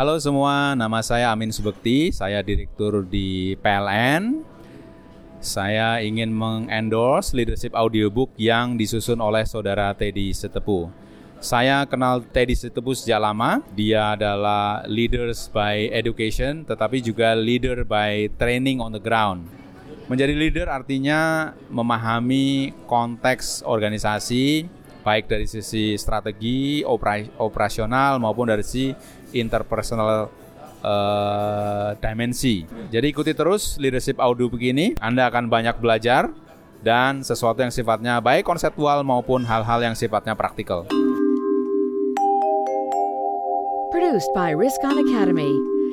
Halo semua, nama saya Amin Subekti, saya direktur di PLN. Saya ingin mengendorse leadership audiobook yang disusun oleh saudara Teddy Setepu. Saya kenal Teddy Setepu sejak lama. Dia adalah leaders by education, tetapi juga leader by training on the ground. Menjadi leader artinya memahami konteks organisasi, baik dari sisi strategi, operasional maupun dari sisi interpersonal uh, dimensi. Jadi ikuti terus leadership audio begini, Anda akan banyak belajar dan sesuatu yang sifatnya baik konseptual maupun hal-hal yang sifatnya praktikal. Produced by Riskon Academy,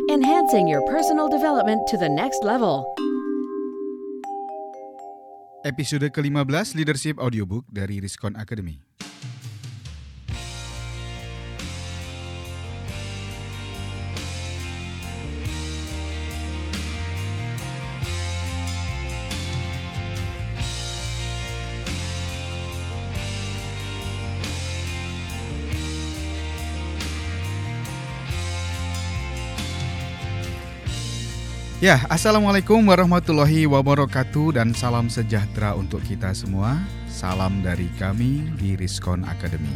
enhancing your personal development to the next level. Episode ke-15 Leadership Audiobook dari Riskon Academy. Ya, Assalamualaikum warahmatullahi wabarakatuh dan salam sejahtera untuk kita semua. Salam dari kami di Riskon Academy.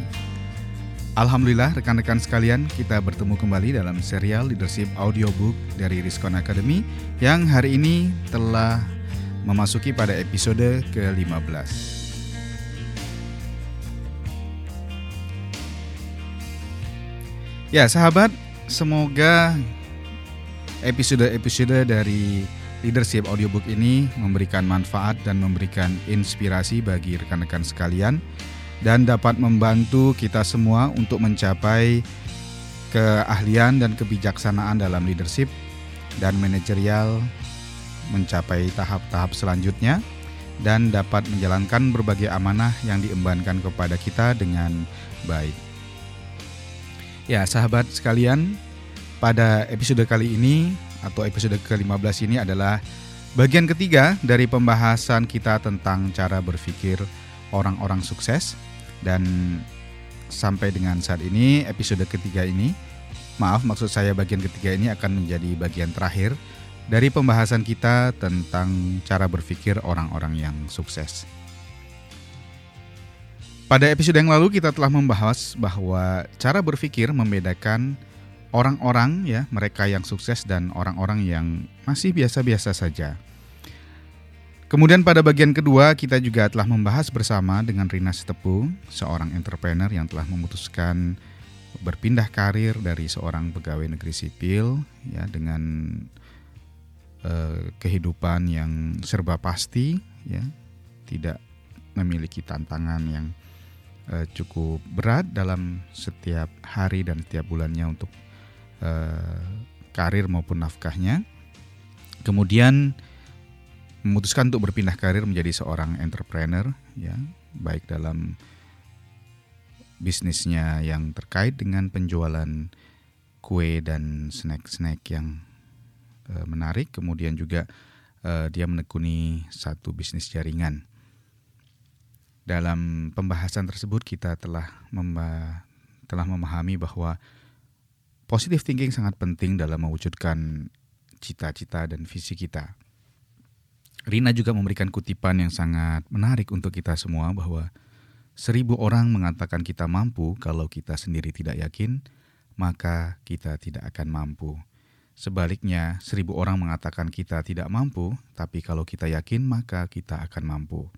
Alhamdulillah rekan-rekan sekalian, kita bertemu kembali dalam serial Leadership Audiobook dari Riskon Academy yang hari ini telah memasuki pada episode ke-15. Ya, sahabat, semoga episode-episode dari Leadership Audiobook ini memberikan manfaat dan memberikan inspirasi bagi rekan-rekan sekalian dan dapat membantu kita semua untuk mencapai keahlian dan kebijaksanaan dalam leadership dan manajerial mencapai tahap-tahap selanjutnya dan dapat menjalankan berbagai amanah yang diembankan kepada kita dengan baik. Ya, sahabat sekalian, pada episode kali ini atau episode ke-15 ini adalah bagian ketiga dari pembahasan kita tentang cara berpikir orang-orang sukses dan sampai dengan saat ini episode ketiga ini maaf maksud saya bagian ketiga ini akan menjadi bagian terakhir dari pembahasan kita tentang cara berpikir orang-orang yang sukses. Pada episode yang lalu kita telah membahas bahwa cara berpikir membedakan orang-orang ya, mereka yang sukses dan orang-orang yang masih biasa-biasa saja. Kemudian pada bagian kedua kita juga telah membahas bersama dengan Rina Setepu, seorang entrepreneur yang telah memutuskan berpindah karir dari seorang pegawai negeri sipil ya dengan uh, kehidupan yang serba pasti ya, tidak memiliki tantangan yang uh, cukup berat dalam setiap hari dan setiap bulannya untuk Eh, karir maupun nafkahnya. Kemudian memutuskan untuk berpindah karir menjadi seorang entrepreneur ya, baik dalam bisnisnya yang terkait dengan penjualan kue dan snack-snack yang uh, menarik, kemudian juga uh, dia menekuni satu bisnis jaringan. Dalam pembahasan tersebut kita telah telah memahami bahwa Positive thinking sangat penting dalam mewujudkan cita-cita dan visi kita. Rina juga memberikan kutipan yang sangat menarik untuk kita semua bahwa seribu orang mengatakan kita mampu kalau kita sendiri tidak yakin, maka kita tidak akan mampu. Sebaliknya, seribu orang mengatakan kita tidak mampu, tapi kalau kita yakin, maka kita akan mampu.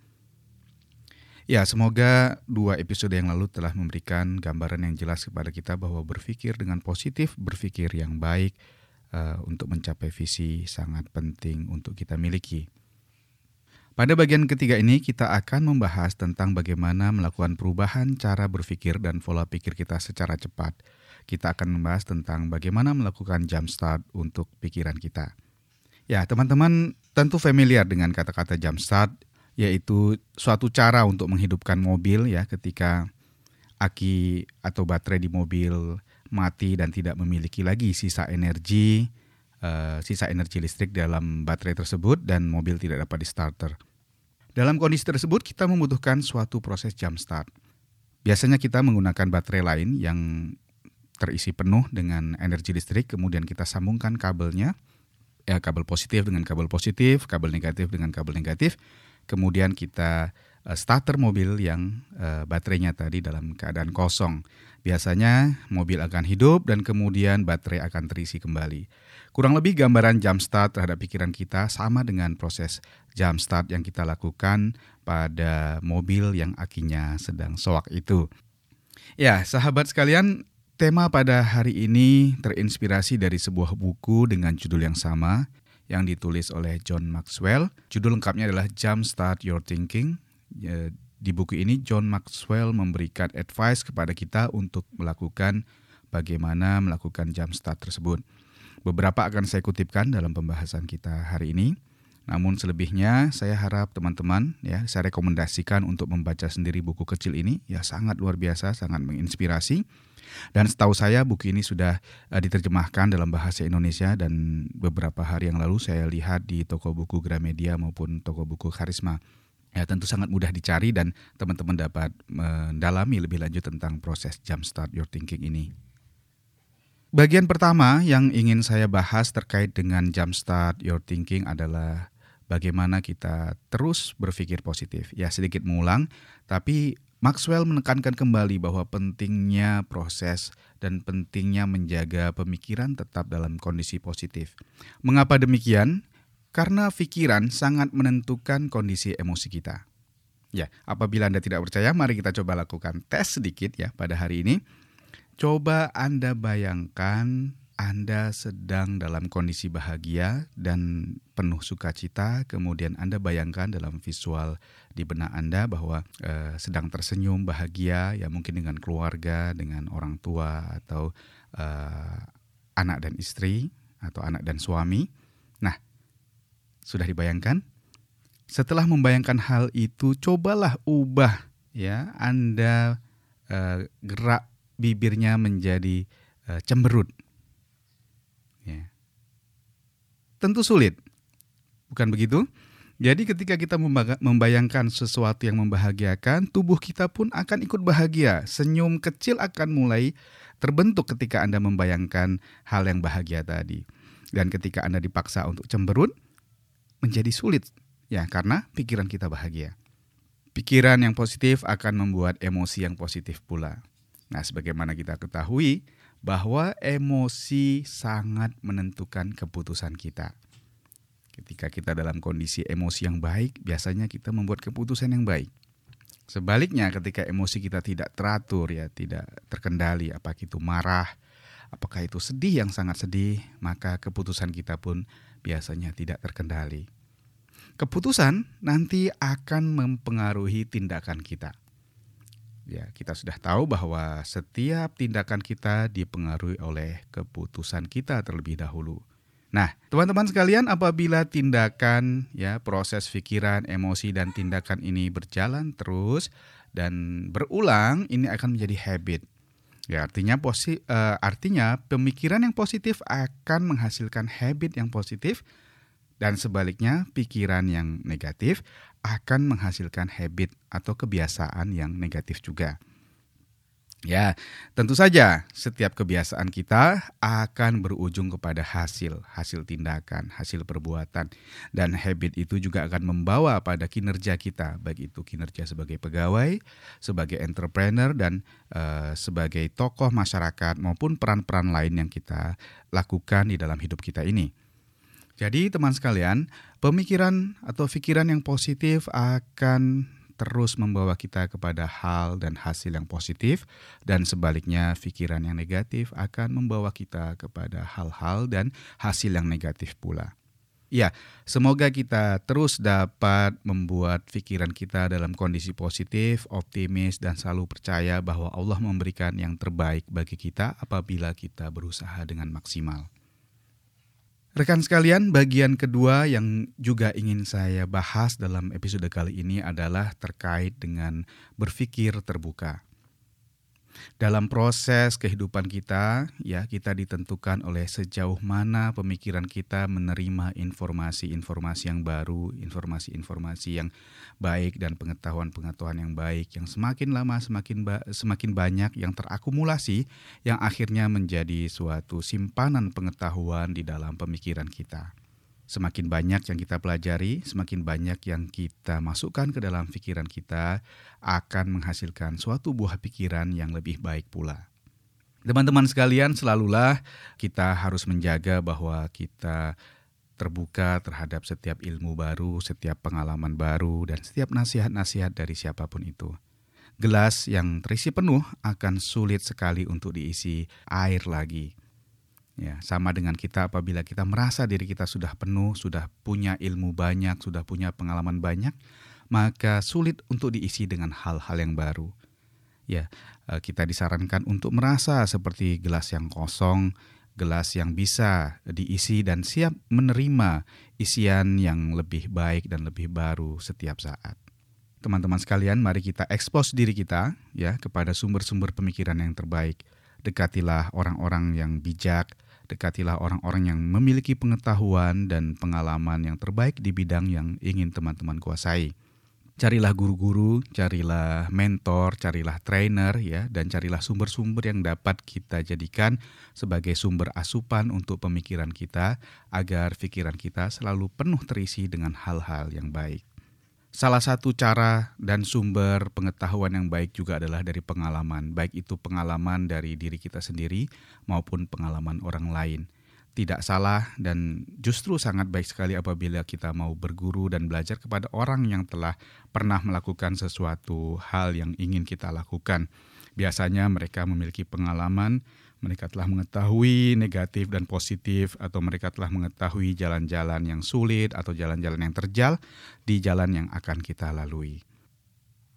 Ya, semoga dua episode yang lalu telah memberikan gambaran yang jelas kepada kita bahwa berpikir dengan positif, berpikir yang baik uh, untuk mencapai visi sangat penting untuk kita miliki. Pada bagian ketiga ini kita akan membahas tentang bagaimana melakukan perubahan cara berpikir dan pola pikir kita secara cepat. Kita akan membahas tentang bagaimana melakukan jump start untuk pikiran kita. Ya, teman-teman tentu familiar dengan kata-kata jump start yaitu suatu cara untuk menghidupkan mobil ya ketika aki atau baterai di mobil mati dan tidak memiliki lagi sisa energi uh, sisa energi listrik dalam baterai tersebut dan mobil tidak dapat di starter. Dalam kondisi tersebut kita membutuhkan suatu proses jump start. Biasanya kita menggunakan baterai lain yang terisi penuh dengan energi listrik, kemudian kita sambungkan kabelnya, ya kabel positif dengan kabel positif, kabel negatif dengan kabel negatif, kemudian kita uh, starter mobil yang uh, baterainya tadi dalam keadaan kosong. Biasanya mobil akan hidup dan kemudian baterai akan terisi kembali. Kurang lebih gambaran jump start terhadap pikiran kita sama dengan proses jump start yang kita lakukan pada mobil yang akinya sedang soak itu. Ya, sahabat sekalian, tema pada hari ini terinspirasi dari sebuah buku dengan judul yang sama yang ditulis oleh John Maxwell. Judul lengkapnya adalah Jump Start Your Thinking. Ya, di buku ini John Maxwell memberikan advice kepada kita untuk melakukan bagaimana melakukan jump start tersebut. Beberapa akan saya kutipkan dalam pembahasan kita hari ini. Namun selebihnya saya harap teman-teman ya saya rekomendasikan untuk membaca sendiri buku kecil ini ya sangat luar biasa, sangat menginspirasi. Dan setahu saya buku ini sudah uh, diterjemahkan dalam bahasa Indonesia dan beberapa hari yang lalu saya lihat di toko buku Gramedia maupun toko buku Karisma ya tentu sangat mudah dicari dan teman-teman dapat mendalami lebih lanjut tentang proses jumpstart your thinking ini. Bagian pertama yang ingin saya bahas terkait dengan jumpstart your thinking adalah bagaimana kita terus berpikir positif. Ya sedikit mengulang, tapi Maxwell menekankan kembali bahwa pentingnya proses dan pentingnya menjaga pemikiran tetap dalam kondisi positif. Mengapa demikian? Karena pikiran sangat menentukan kondisi emosi kita. Ya, apabila Anda tidak percaya, mari kita coba lakukan tes sedikit ya pada hari ini. Coba Anda bayangkan Anda sedang dalam kondisi bahagia dan penuh sukacita, kemudian Anda bayangkan dalam visual di benak Anda bahwa eh, sedang tersenyum bahagia, ya mungkin dengan keluarga, dengan orang tua atau eh, anak dan istri atau anak dan suami. Nah, sudah dibayangkan? Setelah membayangkan hal itu, cobalah ubah ya Anda uh, gerak bibirnya menjadi uh, cemberut. Ya. Tentu sulit. Bukan begitu? Jadi ketika kita membayangkan sesuatu yang membahagiakan, tubuh kita pun akan ikut bahagia. Senyum kecil akan mulai terbentuk ketika Anda membayangkan hal yang bahagia tadi. Dan ketika Anda dipaksa untuk cemberut, menjadi sulit ya karena pikiran kita bahagia. Pikiran yang positif akan membuat emosi yang positif pula. Nah, sebagaimana kita ketahui bahwa emosi sangat menentukan keputusan kita. Ketika kita dalam kondisi emosi yang baik, biasanya kita membuat keputusan yang baik. Sebaliknya, ketika emosi kita tidak teratur ya, tidak terkendali, apakah itu marah, apakah itu sedih yang sangat sedih, maka keputusan kita pun biasanya tidak terkendali keputusan nanti akan mempengaruhi tindakan kita. Ya, kita sudah tahu bahwa setiap tindakan kita dipengaruhi oleh keputusan kita terlebih dahulu. Nah, teman-teman sekalian, apabila tindakan, ya, proses pikiran, emosi dan tindakan ini berjalan terus dan berulang, ini akan menjadi habit. Ya, artinya posi, uh, artinya pemikiran yang positif akan menghasilkan habit yang positif dan sebaliknya, pikiran yang negatif akan menghasilkan habit atau kebiasaan yang negatif juga. Ya, tentu saja setiap kebiasaan kita akan berujung kepada hasil, hasil tindakan, hasil perbuatan. Dan habit itu juga akan membawa pada kinerja kita, baik itu kinerja sebagai pegawai, sebagai entrepreneur, dan uh, sebagai tokoh masyarakat maupun peran-peran lain yang kita lakukan di dalam hidup kita ini. Jadi teman sekalian, pemikiran atau pikiran yang positif akan terus membawa kita kepada hal dan hasil yang positif dan sebaliknya pikiran yang negatif akan membawa kita kepada hal-hal dan hasil yang negatif pula. Ya, semoga kita terus dapat membuat pikiran kita dalam kondisi positif, optimis, dan selalu percaya bahwa Allah memberikan yang terbaik bagi kita apabila kita berusaha dengan maksimal. Rekan sekalian, bagian kedua yang juga ingin saya bahas dalam episode kali ini adalah terkait dengan berpikir terbuka. Dalam proses kehidupan kita, ya kita ditentukan oleh sejauh mana pemikiran kita menerima informasi-informasi yang baru, informasi-informasi yang baik dan pengetahuan-pengetahuan yang baik yang semakin lama semakin ba semakin banyak yang terakumulasi yang akhirnya menjadi suatu simpanan pengetahuan di dalam pemikiran kita. Semakin banyak yang kita pelajari, semakin banyak yang kita masukkan ke dalam pikiran kita akan menghasilkan suatu buah pikiran yang lebih baik pula. Teman-teman sekalian, selalulah kita harus menjaga bahwa kita terbuka terhadap setiap ilmu baru, setiap pengalaman baru, dan setiap nasihat-nasihat dari siapa pun itu. Gelas yang terisi penuh akan sulit sekali untuk diisi air lagi Ya, sama dengan kita apabila kita merasa diri kita sudah penuh, sudah punya ilmu banyak, sudah punya pengalaman banyak, maka sulit untuk diisi dengan hal-hal yang baru. Ya, eh, kita disarankan untuk merasa seperti gelas yang kosong, gelas yang bisa diisi dan siap menerima isian yang lebih baik dan lebih baru setiap saat. Teman-teman sekalian, mari kita ekspos diri kita ya kepada sumber-sumber pemikiran yang terbaik. Dekatilah orang-orang yang bijak, Dekatilah orang-orang yang memiliki pengetahuan dan pengalaman yang terbaik di bidang yang ingin teman-teman kuasai. Carilah guru-guru, carilah mentor, carilah trainer ya dan carilah sumber-sumber yang dapat kita jadikan sebagai sumber asupan untuk pemikiran kita agar pikiran kita selalu penuh terisi dengan hal-hal yang baik. Salah satu cara dan sumber pengetahuan yang baik juga adalah dari pengalaman, baik itu pengalaman dari diri kita sendiri maupun pengalaman orang lain. Tidak salah dan justru sangat baik sekali apabila kita mau berguru dan belajar kepada orang yang telah pernah melakukan sesuatu hal yang ingin kita lakukan. Biasanya mereka memiliki pengalaman mereka telah mengetahui negatif dan positif atau mereka telah mengetahui jalan-jalan yang sulit atau jalan-jalan yang terjal di jalan yang akan kita lalui.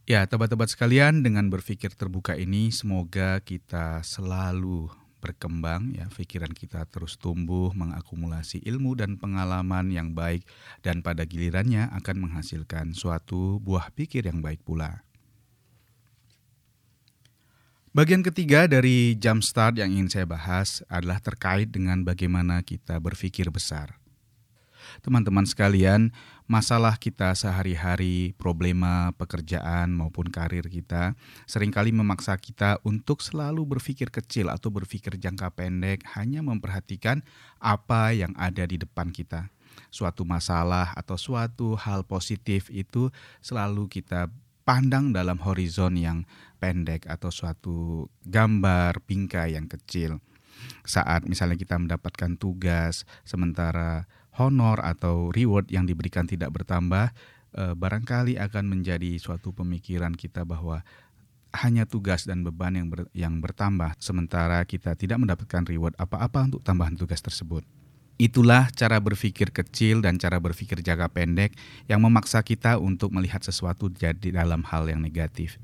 Ya, tebat-tebat sekalian, dengan berpikir terbuka ini semoga kita selalu berkembang ya, pikiran kita terus tumbuh, mengakumulasi ilmu dan pengalaman yang baik dan pada gilirannya akan menghasilkan suatu buah pikir yang baik pula. Bagian ketiga dari jumpstart yang ingin saya bahas adalah terkait dengan bagaimana kita berpikir besar. Teman-teman sekalian, masalah kita sehari-hari, problema pekerjaan maupun karir kita sering kali memaksa kita untuk selalu berpikir kecil atau berpikir jangka pendek, hanya memperhatikan apa yang ada di depan kita. Suatu masalah atau suatu hal positif itu selalu kita pandang dalam horizon yang pendek atau suatu gambar bingkai yang kecil. Saat misalnya kita mendapatkan tugas sementara honor atau reward yang diberikan tidak bertambah, eh, barangkali akan menjadi suatu pemikiran kita bahwa hanya tugas dan beban yang yang bertambah sementara kita tidak mendapatkan reward apa-apa untuk tambahan tugas tersebut. Itulah cara berpikir kecil dan cara berpikir jangka pendek yang memaksa kita untuk melihat sesuatu jadi dalam hal yang negatif.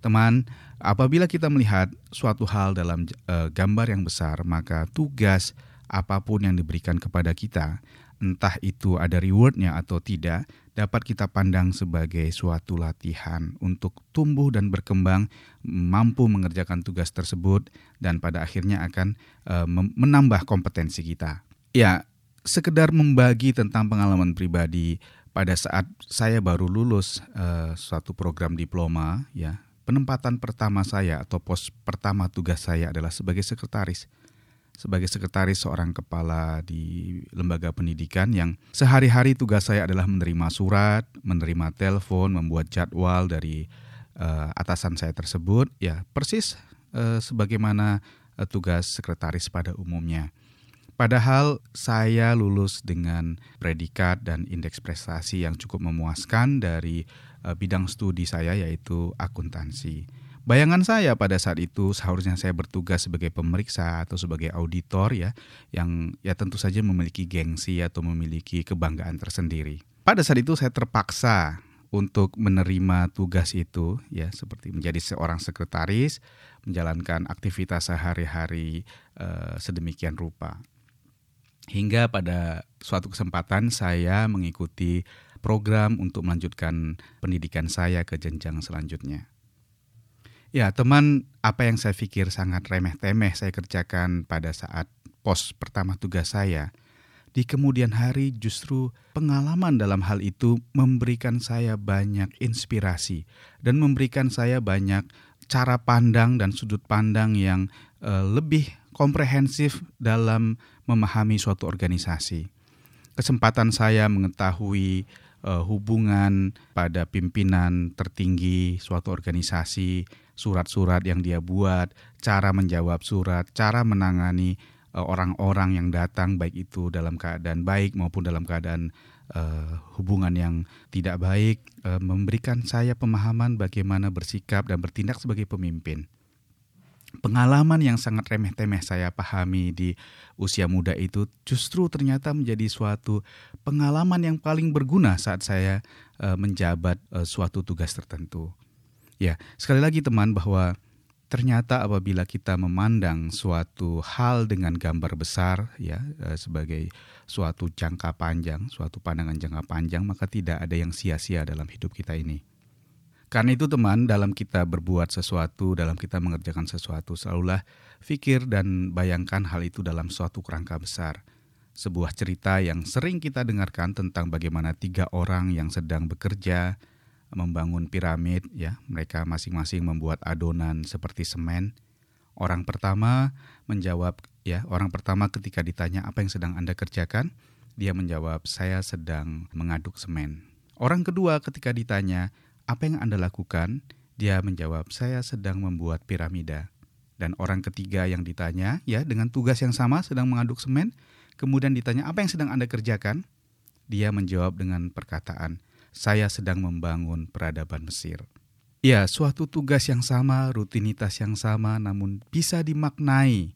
Teman, apabila kita melihat suatu hal dalam uh, gambar yang besar, maka tugas apa pun yang diberikan kepada kita, entah itu ada rewardnya atau tidak, dapat kita pandang sebagai suatu latihan untuk tumbuh dan berkembang, mampu mengerjakan tugas tersebut, dan pada akhirnya akan uh, menambah kompetensi kita. Ya, sekedar membagi tentang pengalaman pribadi pada saat saya baru lulus uh, suatu program diploma, ya penempatan pertama saya atau pos pertama tugas saya adalah sebagai sekretaris sebagai sekretaris seorang kepala di lembaga pendidikan yang sehari-hari tugas saya adalah menerima surat, menerima telepon, membuat jadwal dari uh, atasan saya tersebut, ya persis uh, sebagaimana uh, tugas sekretaris pada umumnya. Padahal saya lulus dengan predikat dan indeks prestasi yang cukup memuaskan dari uh, bidang studi saya yaitu akuntansi. Bayangan saya pada saat itu seharusnya saya bertugas sebagai pemeriksa atau sebagai auditor ya yang ya tentu saja memiliki gengsi atau memiliki kebanggaan tersendiri. Pada saat itu saya terpaksa untuk menerima tugas itu ya seperti menjadi seorang sekretaris menjalankan aktivitas sehari-hari uh, sedemikian rupa. Hingga pada suatu kesempatan saya mengikuti program untuk melanjutkan pendidikan saya ke jenjang selanjutnya. Ya, teman, apa yang saya pikir sangat remeh-temeh saya kerjakan pada saat pos pertama tugas saya, di kemudian hari justru pengalaman dalam hal itu memberikan saya banyak inspirasi dan memberikan saya banyak cara pandang dan sudut pandang yang uh, lebih komprehensif dalam memahami suatu organisasi. Kesempatan saya mengetahui uh, hubungan pada pimpinan tertinggi suatu organisasi, surat-surat yang dia buat, cara menjawab surat, cara menangani uh, orang-orang yang datang baik itu dalam keadaan baik maupun dalam keadaan uh, hubungan yang tidak baik, uh, memberikan saya pemahaman bagaimana bersikap dan bertindak sebagai pemimpin pengalaman yang sangat remeh-temeh saya pahami di usia muda itu justru ternyata menjadi suatu pengalaman yang paling berguna saat saya menjabat suatu tugas tertentu. Ya, sekali lagi teman bahwa ternyata apabila kita memandang suatu hal dengan gambar besar ya uh, sebagai suatu jangka panjang, suatu pandangan jangka panjang maka tidak ada yang sia-sia dalam hidup kita ini. Karena itu teman, dalam kita berbuat sesuatu, dalam kita mengerjakan sesuatu, selalulah pikir dan bayangkan hal itu dalam suatu kerangka besar. Sebuah cerita yang sering kita dengarkan tentang bagaimana tiga orang yang sedang bekerja membangun piramid, ya, mereka masing-masing membuat adonan seperti semen. Orang pertama menjawab, ya, orang pertama ketika ditanya apa yang sedang Anda kerjakan, dia menjawab, saya sedang mengaduk semen. Orang kedua ketika ditanya, apa yang Anda lakukan? Dia menjawab, saya sedang membuat piramida. Dan orang ketiga yang ditanya, ya dengan tugas yang sama sedang mengaduk semen, kemudian ditanya, apa yang sedang Anda kerjakan? Dia menjawab dengan perkataan, saya sedang membangun peradaban Mesir. Ya, suatu tugas yang sama, rutinitas yang sama, namun bisa dimaknai,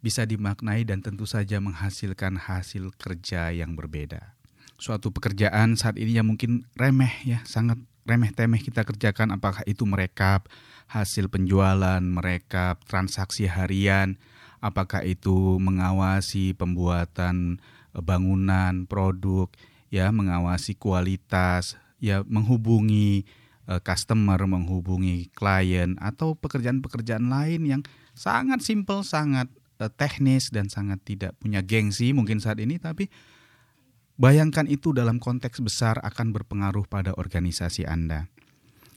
bisa dimaknai dan tentu saja menghasilkan hasil kerja yang berbeda. Suatu pekerjaan saat ini yang mungkin remeh ya, sangat remeh-temeh kita kerjakan apakah itu merekap hasil penjualan, merekap transaksi harian, apakah itu mengawasi pembuatan e, bangunan, produk, ya, mengawasi kualitas, ya, menghubungi uh, customer, menghubungi klien atau pekerjaan-pekerjaan lain yang sangat simpel, sangat uh, teknis dan sangat tidak punya gengsi mungkin saat ini tapi Bayangkan itu dalam konteks besar akan berpengaruh pada organisasi Anda.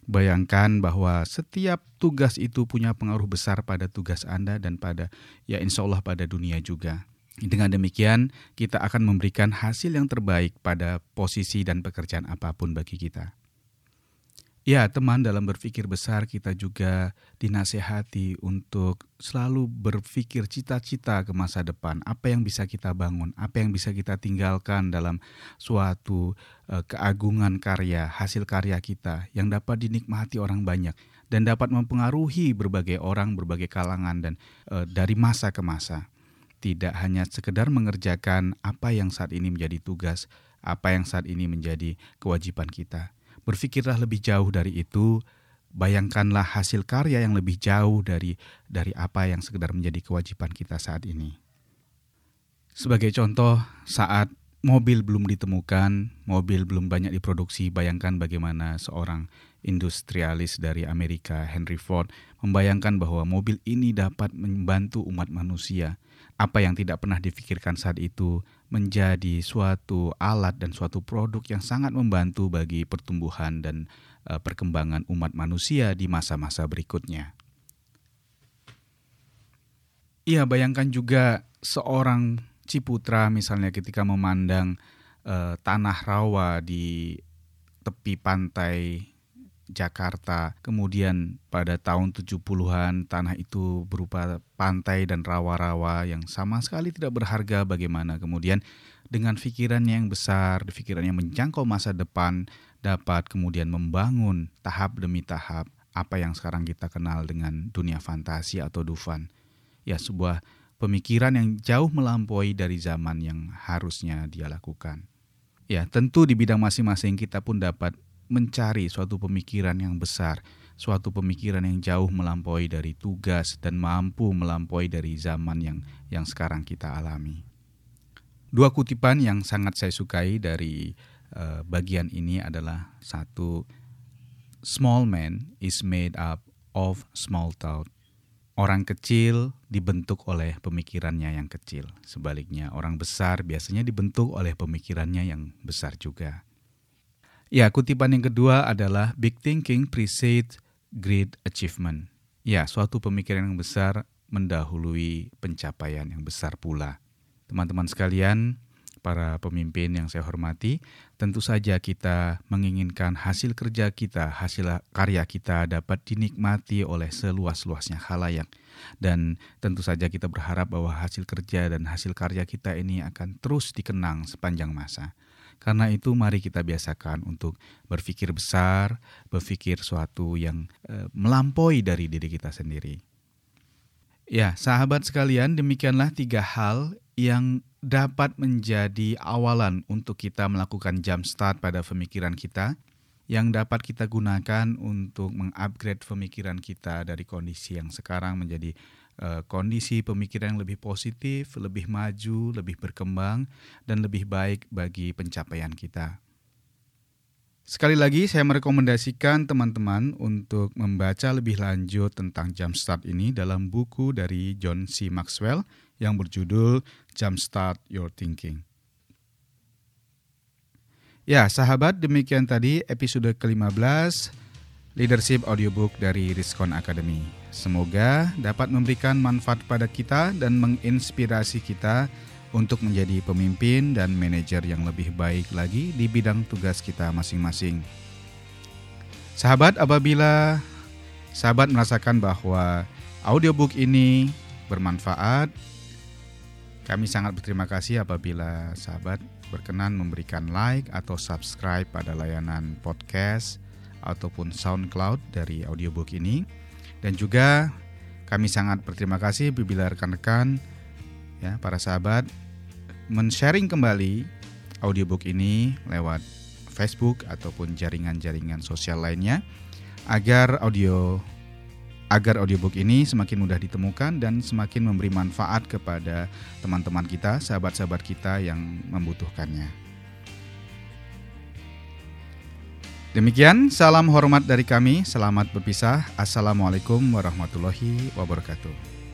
Bayangkan bahwa setiap tugas itu punya pengaruh besar pada tugas Anda dan pada ya insya Allah pada dunia juga. Dengan demikian, kita akan memberikan hasil yang terbaik pada posisi dan pekerjaan apa pun bagi kita. Ya, teman, dalam berpikir besar kita juga dinasehati untuk selalu berpikir cita-cita ke masa depan. Apa yang bisa kita bangun, apa yang bisa kita tinggalkan dalam suatu uh, keagungan karya, hasil karya kita yang dapat dinikmati orang banyak dan dapat mempengaruhi berbagai orang, berbagai kalangan dan uh, dari masa ke masa. Tidak hanya sekedar mengerjakan apa yang saat ini menjadi tugas, apa yang saat ini menjadi kewajiban kita Berpikirlah lebih jauh dari itu, bayangkanlah hasil karya yang lebih jauh dari dari apa yang sekedar menjadi kewajiban kita saat ini. Sebagai contoh, saat mobil belum ditemukan, mobil belum banyak diproduksi, bayangkan bagaimana seorang industrialis dari Amerika, Henry Ford, membayangkan bahwa mobil ini dapat membantu umat manusia. Apa yang tidak pernah difikirkan saat itu menjadi suatu alat dan suatu produk yang sangat membantu bagi pertumbuhan dan uh, perkembangan umat manusia di masa-masa berikutnya. Iya, bayangkan juga seorang Ciputra misalnya ketika memandang uh, tanah rawa di tepi pantai Jakarta. Kemudian pada tahun 70-an tanah itu berupa pantai dan rawa-rawa yang sama sekali tidak berharga bagaimana. Kemudian dengan pikiran yang besar, pikiran yang menjangkau masa depan dapat kemudian membangun tahap demi tahap apa yang sekarang kita kenal dengan dunia fantasi atau Dufan. Ya, sebuah pemikiran yang jauh melampaui dari zaman yang harusnya dia lakukan. Ya, tentu di bidang masing-masing kita pun dapat mencari suatu pemikiran yang besar, suatu pemikiran yang jauh melampaui dari tugas dan mampu melampaui dari zaman yang yang sekarang kita alami. Dua kutipan yang sangat saya sukai dari uh, bagian ini adalah satu small man is made up of small thought. Orang kecil dibentuk oleh pemikirannya yang kecil. Sebaliknya, orang besar biasanya dibentuk oleh pemikirannya yang besar juga. Ya, kutipan yang kedua adalah big thinking precedes great achievement. Ya, suatu pemikiran yang besar mendahului pencapaian yang besar pula. Teman-teman sekalian, para pemimpin yang saya hormati, tentu saja kita menginginkan hasil kerja kita, hasil karya kita dapat dinikmati oleh seluas-luasnya halayak. Dan tentu saja kita berharap bahwa hasil kerja dan hasil karya kita ini akan terus dikenang sepanjang masa. Karena itu mari kita biasakan untuk berpikir besar, berpikir suatu yang e, melampaui dari diri kita sendiri. Ya, sahabat sekalian, demikianlah tiga hal yang dapat menjadi awalan untuk kita melakukan jump start pada pemikiran kita yang dapat kita gunakan untuk mengupgrade pemikiran kita dari kondisi yang sekarang menjadi uh, kondisi pemikiran yang lebih positif, lebih maju, lebih berkembang dan lebih baik bagi pencapaian kita. Sekali lagi saya merekomendasikan teman-teman untuk membaca lebih lanjut tentang Jumpstart ini dalam buku dari John C. Maxwell yang berjudul Jumpstart Your Thinking. Ya, sahabat, demikian tadi episode ke-15 Leadership Audiobook dari Riskon Academy. Semoga dapat memberikan manfaat pada kita dan menginspirasi kita untuk menjadi pemimpin dan manajer yang lebih baik lagi di bidang tugas kita masing-masing. Sahabat, apabila sahabat merasakan bahwa audiobook ini bermanfaat, kami sangat berterima kasih apabila sahabat berkenan memberikan like atau subscribe pada layanan podcast ataupun SoundCloud dari audiobook ini. Dan juga kami sangat berterima kasih apabila rekan-rekan ya para sahabat men-sharing kembali audiobook ini lewat Facebook ataupun jaringan-jaringan sosial lainnya agar audio agar audiobook ini semakin mudah ditemukan dan semakin memberi manfaat kepada teman-teman kita, sahabat-sahabat kita yang membutuhkannya. Demikian, salam hormat dari kami. Selamat berpisah. Assalamualaikum warahmatullahi wabarakatuh.